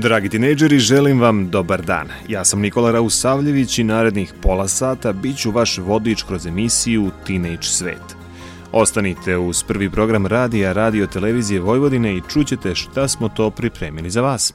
Dragi tinejdžeri, želim vam dobar dan. Ja sam Nikola Rausavljević i narednih pola sata bit ću vaš vodič kroz emisiju Teenage Svet. Ostanite uz prvi program radija Radio Televizije Vojvodine i čućete šta smo to pripremili za vas.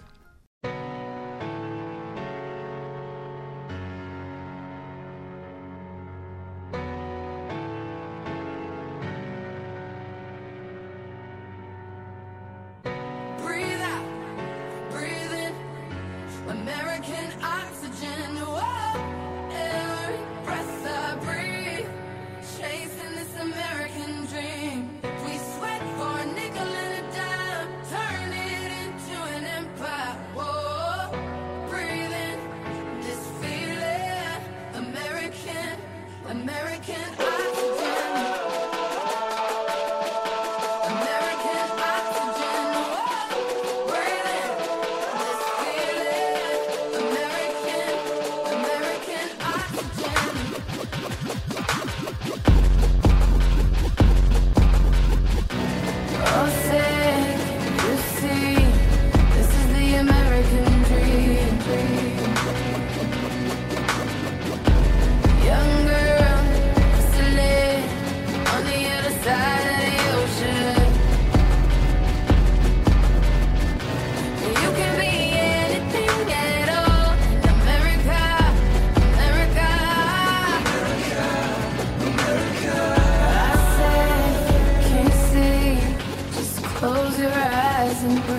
isn't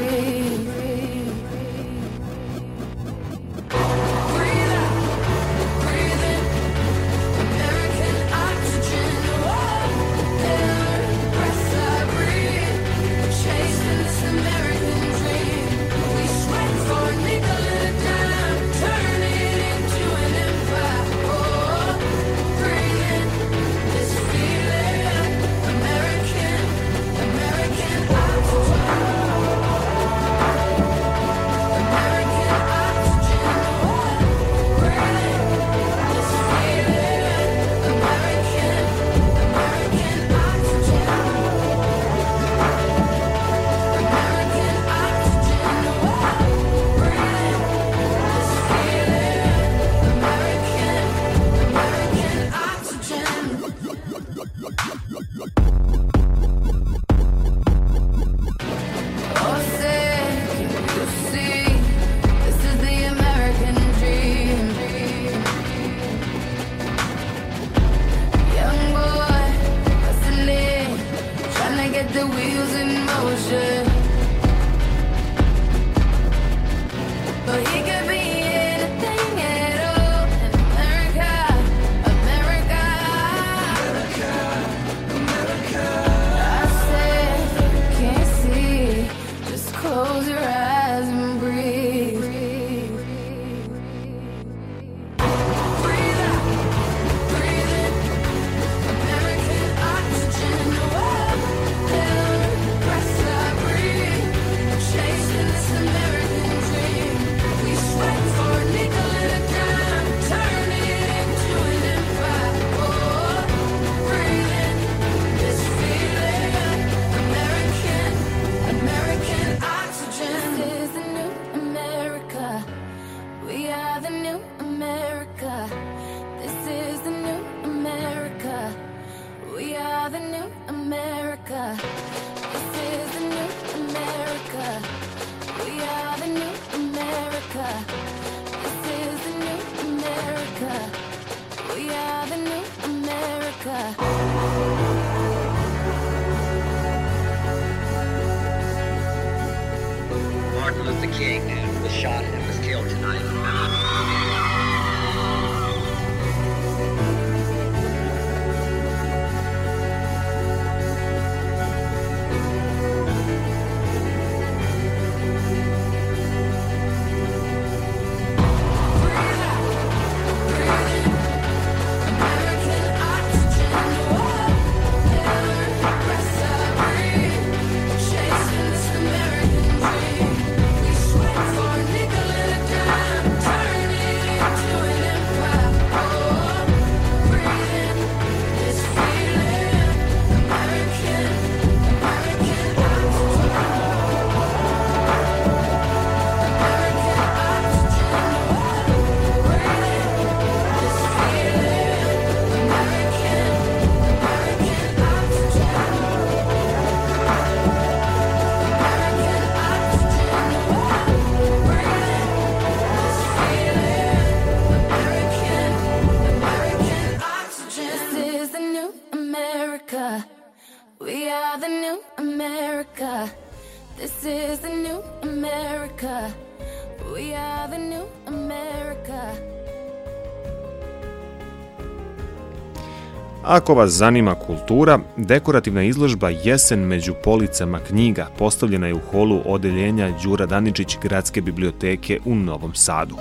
Ako vas zanima kultura, dekorativna izložba Jesen među policama knjiga postavljena je u holu odeljenja Đura Daničić Gradske biblioteke u Novom Sadu.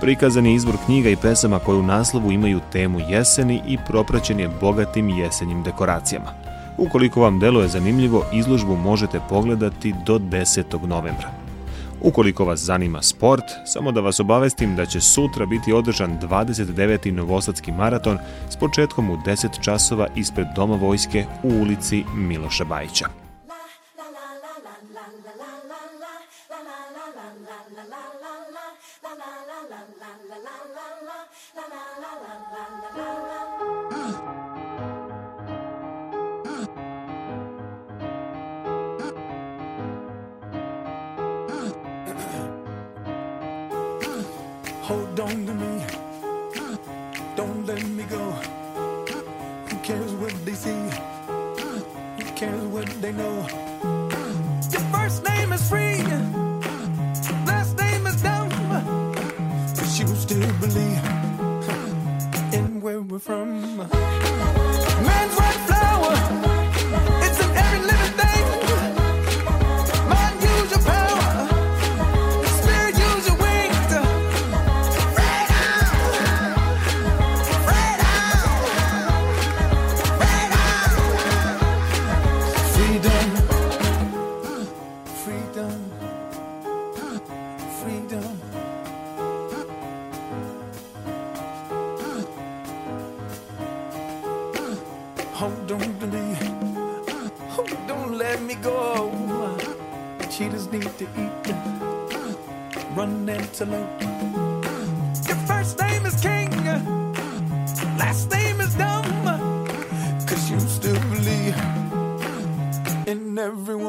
Prikazan je izbor knjiga i pesama koje u naslovu imaju temu jeseni i propraćen je bogatim jesenjim dekoracijama. Ukoliko vam delo je zanimljivo, izložbu možete pogledati do 10. novembra. Ukoliko vas zanima sport, samo da vas obavestim da će sutra biti održan 29. Novosadski maraton s početkom u 10 časova ispred Doma vojske u ulici Miloša Bajića. would they know? Your first name is free, last name is dumb. But you still believe in where we're from. everyone.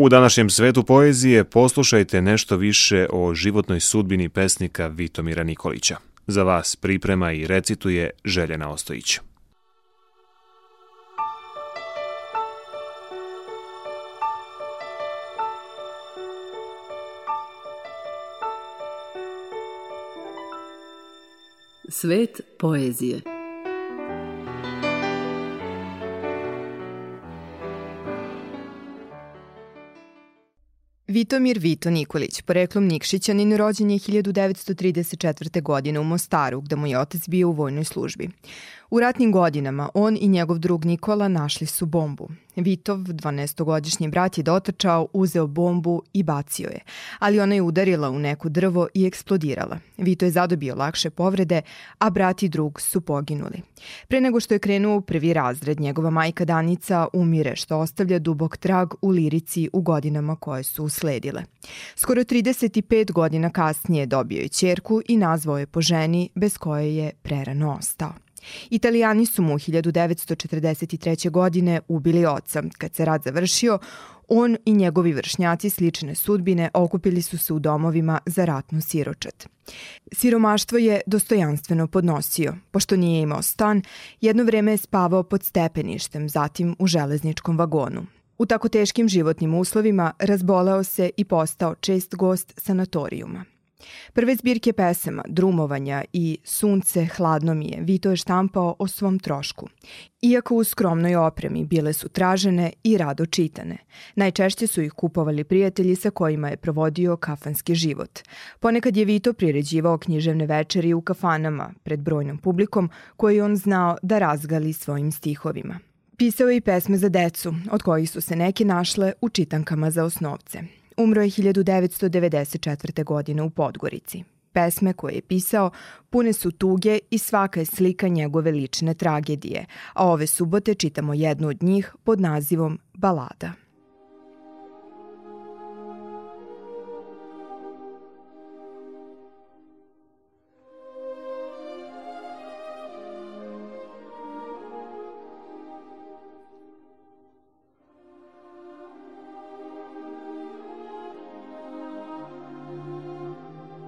U današnjem svetu poezije poslušajte nešto više o životnoj sudbini pesnika Vitomira Nikolića. Za vas priprema i recituje Željena Ostojić. Svet poezije Vitomir Vito Nikolić, poreklom Nikšićanin, rođen je 1934. godine u Mostaru, gde mu je otac bio u vojnoj službi. U ratnim godinama on i njegov drug Nikola našli su bombu. Vitov, 12-godišnji brat je dotrčao, uzeo bombu i bacio je, ali ona je udarila u neko drvo i eksplodirala. Vito je zadobio lakše povrede, a brat i drug su poginuli. Pre nego što je krenuo u prvi razred, njegova majka Danica umire, što ostavlja dubok trag u lirici u godinama koje su usledile. Skoro 35 godina kasnije dobio je čerku i nazvao je po ženi bez koje je prerano ostao. Italijani su mu 1943. godine ubili oca. Kad se rad završio, on i njegovi vršnjaci slične sudbine okupili su se u domovima za ratnu siročat. Siromaštvo je dostojanstveno podnosio. Pošto nije imao stan, jedno vreme je spavao pod stepeništem, zatim u železničkom vagonu. U tako teškim životnim uslovima razboleo se i postao čest gost sanatorijuma. Prve zbirke pesama, drumovanja i Sunce hladno mi je, Vito je štampao o svom trošku. Iako u skromnoj opremi bile su tražene i rado čitane. Najčešće su ih kupovali prijatelji sa kojima je provodio kafanski život. Ponekad je Vito priređivao književne večeri u kafanama pred brojnom publikom koji on znao da razgali svojim stihovima. Pisao je i pesme za decu, od kojih su se neke našle u čitankama za osnovce umro je 1994. godine u Podgorici. Pesme koje je pisao pune su tuge i svaka je slika njegove lične tragedije, a ove subote čitamo jednu od njih pod nazivom Balada.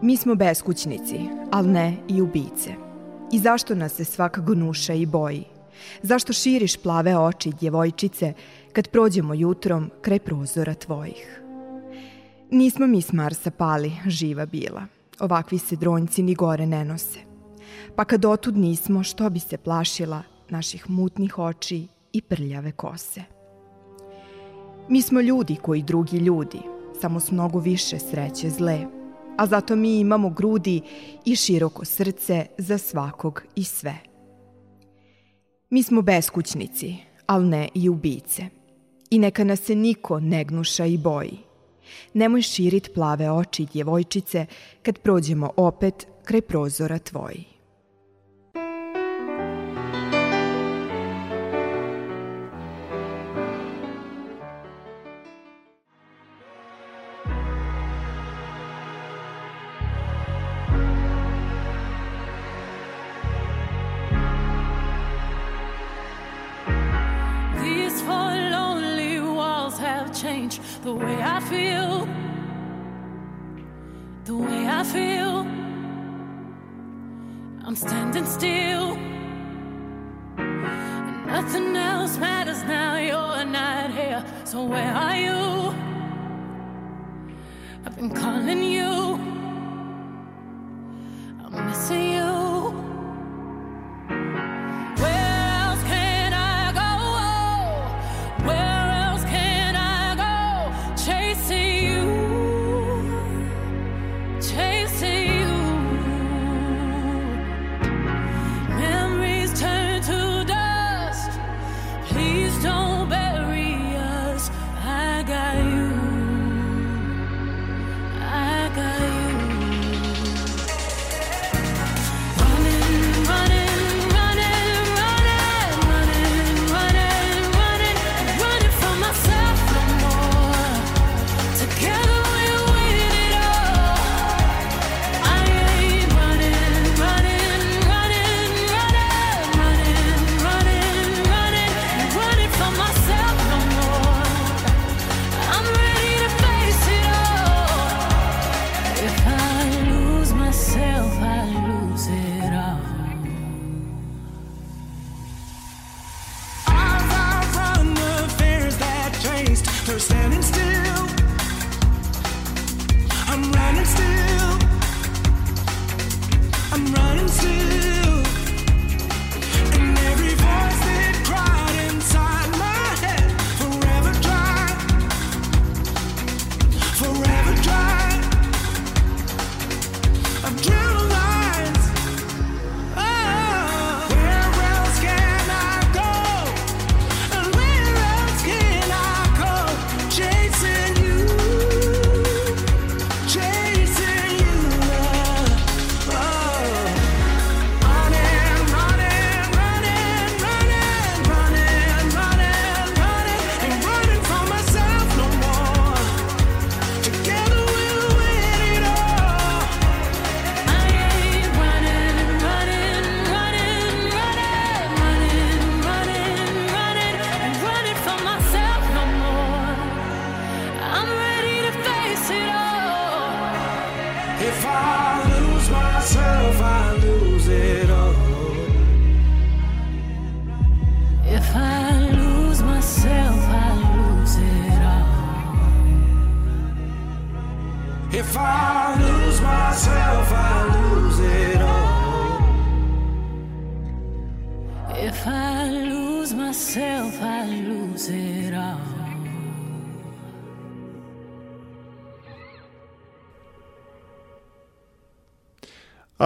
Mi smo beskućnici, ali ne i ubice. I zašto nas se svak gnuša i boji? Zašto širiš plave oči, djevojčice, kad prođemo jutrom kraj prozora tvojih? Nismo mi s Marsa pali, živa bila. Ovakvi se dronjci ni gore ne nose. Pa kad otud nismo, što bi se plašila naših mutnih oči i prljave kose? Mi smo ljudi koji drugi ljudi, samo s mnogo više sreće zle a zato mi imamo grudi i široko srce za svakog i sve. Mi smo beskućnici, ali ne i ubice. I neka nas se niko ne gnuša i boji. Nemoj širit plave oči djevojčice kad prođemo opet kraj prozora tvoji. change the way I feel. The way I feel. I'm standing still. And nothing else matters now, you're not here. So where are you? I've been calling you. myself, I lose it all.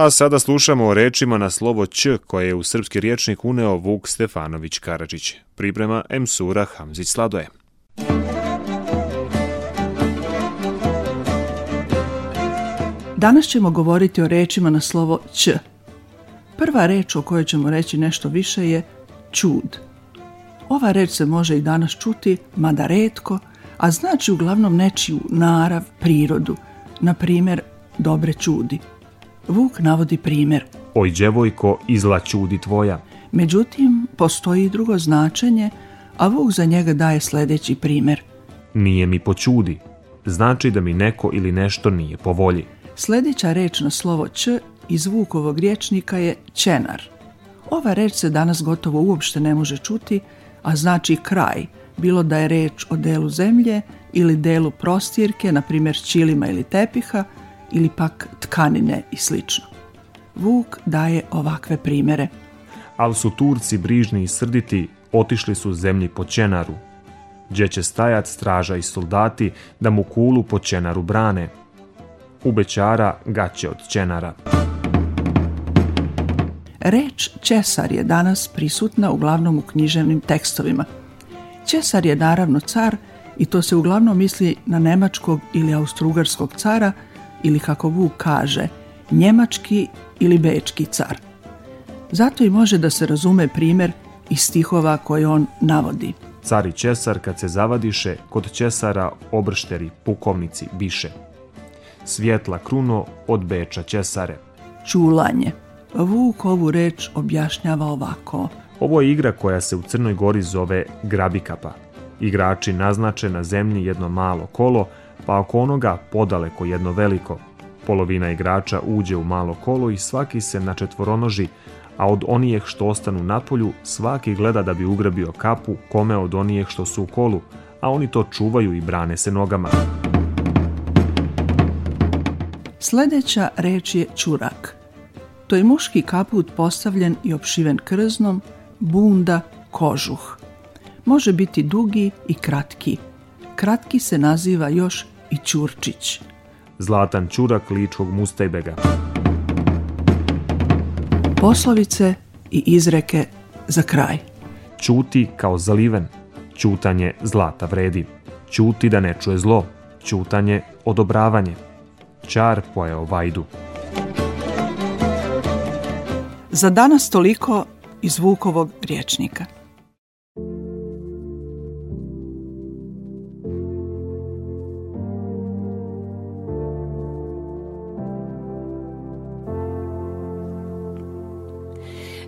A sada slušamo o rečima na slovo Č koje je u srpski riječnik uneo Vuk Stefanović Karadžić. Priprema M. Sura Hamzić Sladoje. Danas ćemo govoriti o rečima na slovo Č. Prva reč o kojoj ćemo reći nešto više je čud. Ova reč se može i danas čuti, mada redko, a znači uglavnom nečiju narav, prirodu, na primjer dobre čudi. Vuk navodi primjer. Oj, djevojko, izla čudi tvoja. Međutim, postoji i drugo značenje, a Vuk za njega daje sledeći primjer. Nije mi po čudi, znači da mi neko ili nešto nije po volji. Sledeća reč na slovo Č iz Vukovog riječnika je ćenar. Ova reč se danas gotovo uopšte ne može čuti, a znači kraj, bilo da je reč o delu zemlje ili delu prostirke, na primjer ćilima ili tepiha, ili pak tkanine i slično. Vuk daje ovakve primere. Al su Turci brižni i srditi, otišli su zemlji po Čenaru, gdje će stajat straža i soldati da mu kulu po Čenaru brane. U Bećara gaće od Čenara. Reč Ćesar je danas prisutna uglavnom u književnim tekstovima. Ćesar je naravno car i to se uglavnom misli na nemačkog ili austrugarskog cara ili kako Vuk kaže, njemački ili bečki car. Zato i može da se razume primer iz stihova koje on navodi. Cari Ćesar kad se zavadiše, kod Ćesara obršteri, pukovnici, biše. Svjetla kruno od Beča Ćesare. Čulanje. Vuk ovu reč objašnjava ovako. Ovo je igra koja se u Crnoj Gori zove grabikapa. Igrači naznače na zemlji jedno malo kolo, pa oko onoga podaleko jedno veliko. Polovina igrača uđe u malo kolo i svaki se na četvoronoži, a od onijeh što ostanu na polju, svaki gleda da bi ugrabio kapu kome od onijeh što su u kolu, a oni to čuvaju i brane se nogama. Sledeća reč je čurak – To je muški kaput postavljen i opšiven krznom, bunda, kožuh. Može biti dugi i kratki. Kratki se naziva još i Ćurčić. Zlatan čurak ličkog mustajbega. Poslovice i izreke za kraj. Ćuti kao zaliven. Ćutanje zlata vredi. Ćuti da ne čuje zlo. Ćutanje odobravanje. Čar pojeo vajdu. Za danas toliko iz Vukovog rječnika.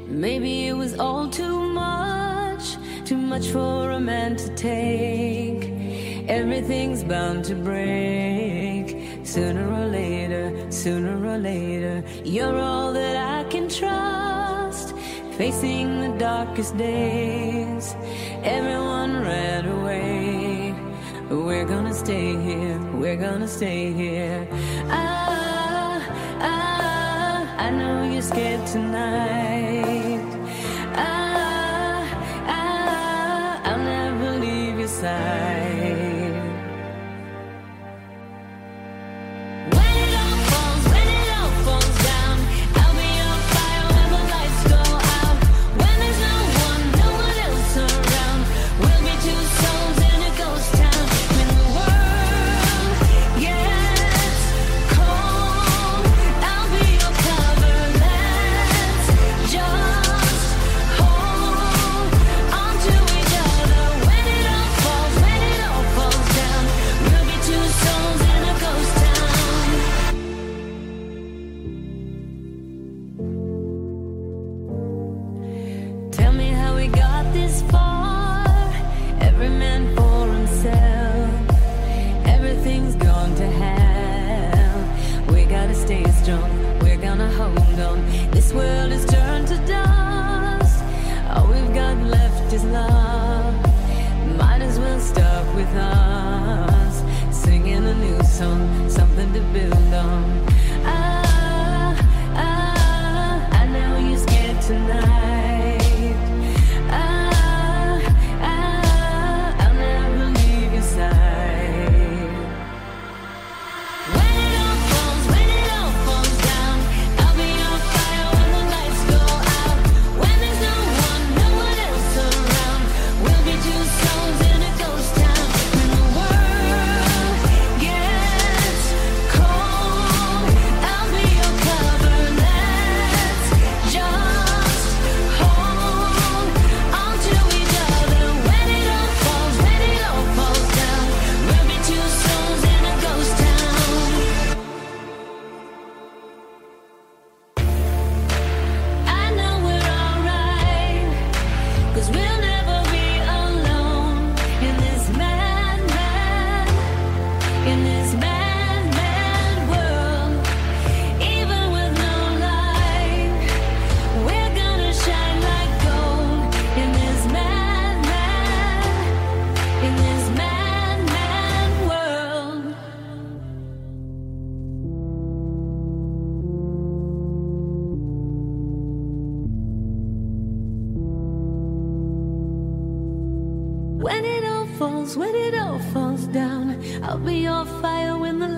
Maybe it was all too much, too much for a man to take. Everything's bound to break. Sooner or later, sooner or later, you're all that I can trust. Facing the darkest days, everyone ran away. We're gonna stay here, we're gonna stay here. Ah, ah, I know you're scared tonight.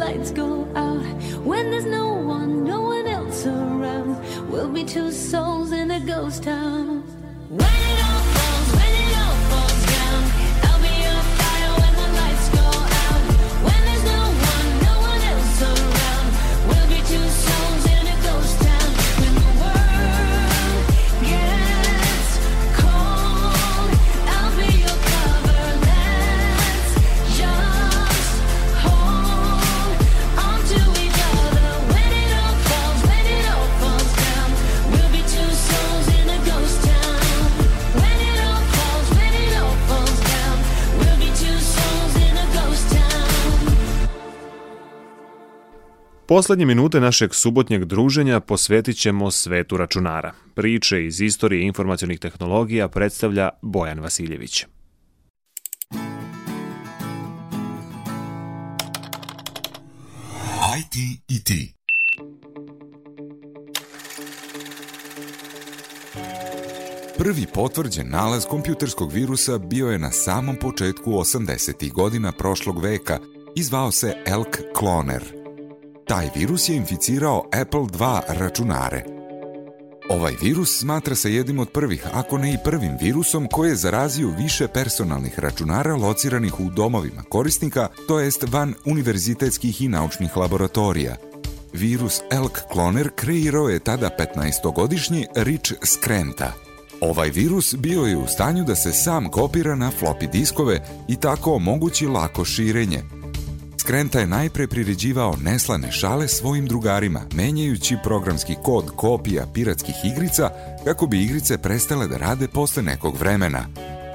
lights go out. When there's no one, no one else around, we'll be two souls in a ghost town. Poslednje minute našeg subotnjeg druženja posvetit ćemo svetu računara. Priče iz istorije informacionih tehnologija predstavlja Bojan Vasiljević. IT i ti. Prvi potvrđen nalaz kompjuterskog virusa bio je na samom početku 80. godina prošlog veka i zvao se Elk Cloner – Taj virus je inficirao Apple 2 računare. Ovaj virus smatra se jednim od prvih, ako ne i prvim virusom koji je zarazio više personalnih računara lociranih u domovima korisnika, to jest van univerzitetskih i naučnih laboratorija – virus Elk Cloner kreirao je tada 15-godišnji Rich Skrenta. Ovaj virus bio je u stanju da se sam kopira na floppy diskove i tako omogući lako širenje, Krenta je najpre priređivao neslane šale svojim drugarima, menjajući programski kod kopija piratskih igrica kako bi igrice prestale da rade posle nekog vremena.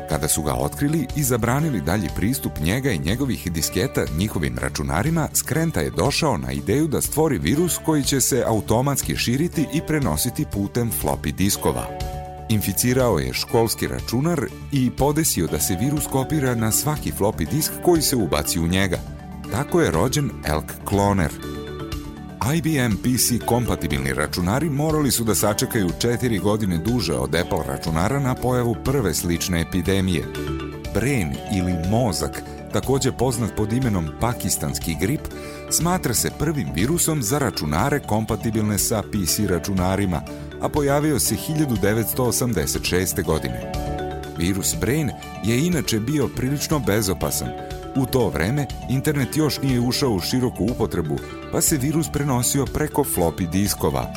Kada su ga otkrili i zabranili dalji pristup njega i njegovih disketa njihovim računarima, Skrenta je došao na ideju da stvori virus koji će se automatski širiti i prenositi putem floppy diskova. Inficirao je školski računar i podesio da se virus kopira na svaki floppy disk koji se ubaci u njega – Tako je rođen Elk Cloner. IBM PC kompatibilni računari morali su da sačekaju 4 godine duže od Apple računara na pojavu prve slične epidemije. Brain ili mozak, takođe poznat pod imenom pakistanski grip, smatra se prvim virusom za računare kompatibilne sa PC računarima, a pojavio se 1986. godine. Virus Brain je inače bio prilično bezopasan, U to vreme internet još nije ušao u široku upotrebu, pa se virus prenosio preko flopi diskova.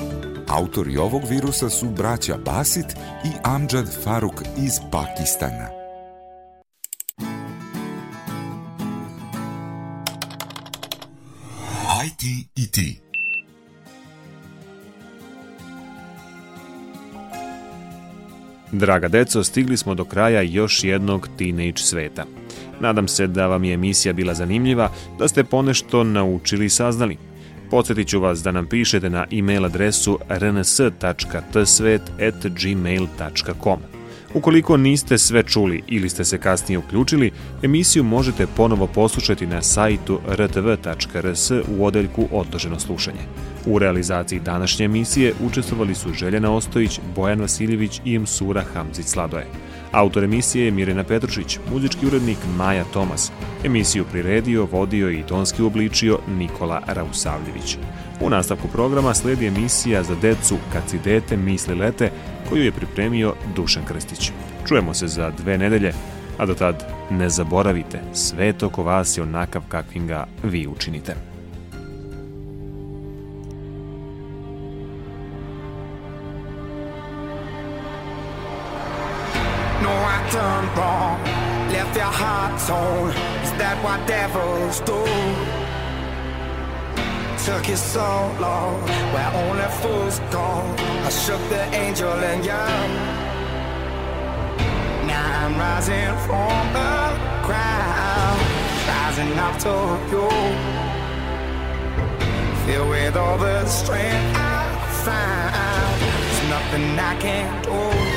Autori ovog virusa su braća Basit i Amjad Faruk iz Pakistana. IT i ti. Draga deco, stigli smo do kraja još jednog teenage sveta – Nadam se da vam je emisija bila zanimljiva, da ste ponešto naučili i saznali. Podsjetit ću vas da nam pišete na e-mail adresu rns.tsvet.gmail.com. Ukoliko niste sve čuli ili ste se kasnije uključili, emisiju možete ponovo poslušati na sajtu rtv.rs u odeljku Odloženo slušanje. U realizaciji današnje emisije učestvovali su Željana Ostojić, Bojan Vasiljević i Msura Hamzić Sladoje. Autor emisije je Mirena Petrušić, muzički urednik Maja Tomas. Emisiju priredio, vodio i tonski obličio Nikola Rausavljević. U nastavku programa sledi emisija za decu Kad si dete misli lete, koju je pripremio Dušan Krstić. Čujemo se za dve nedelje, a do tad ne zaboravite, svet oko vas je onakav kakvim ga vi učinite. No, I turned wrong, left your heart torn. Is that what devils do? took you so long, where only fools go. I shook the angel and young. Now I'm rising from the ground, rising up to you. Filled with all the strength I find, there's nothing I can't do.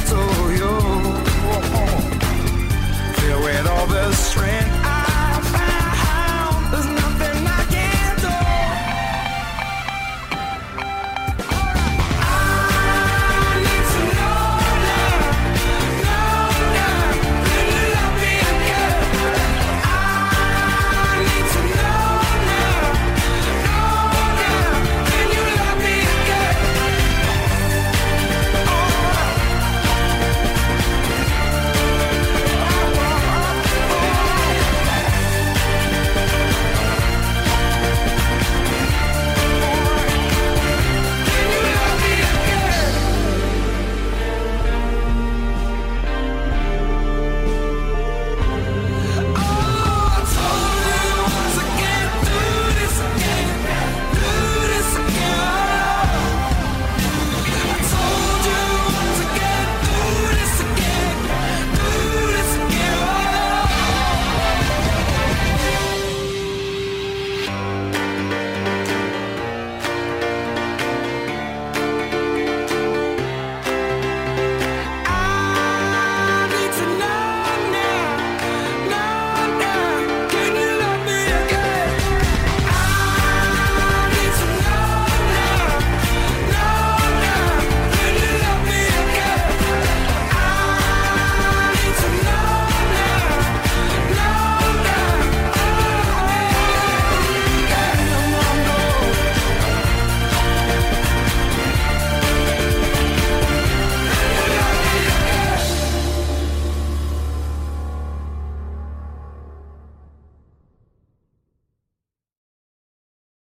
plateau, you, Filled with all the strength.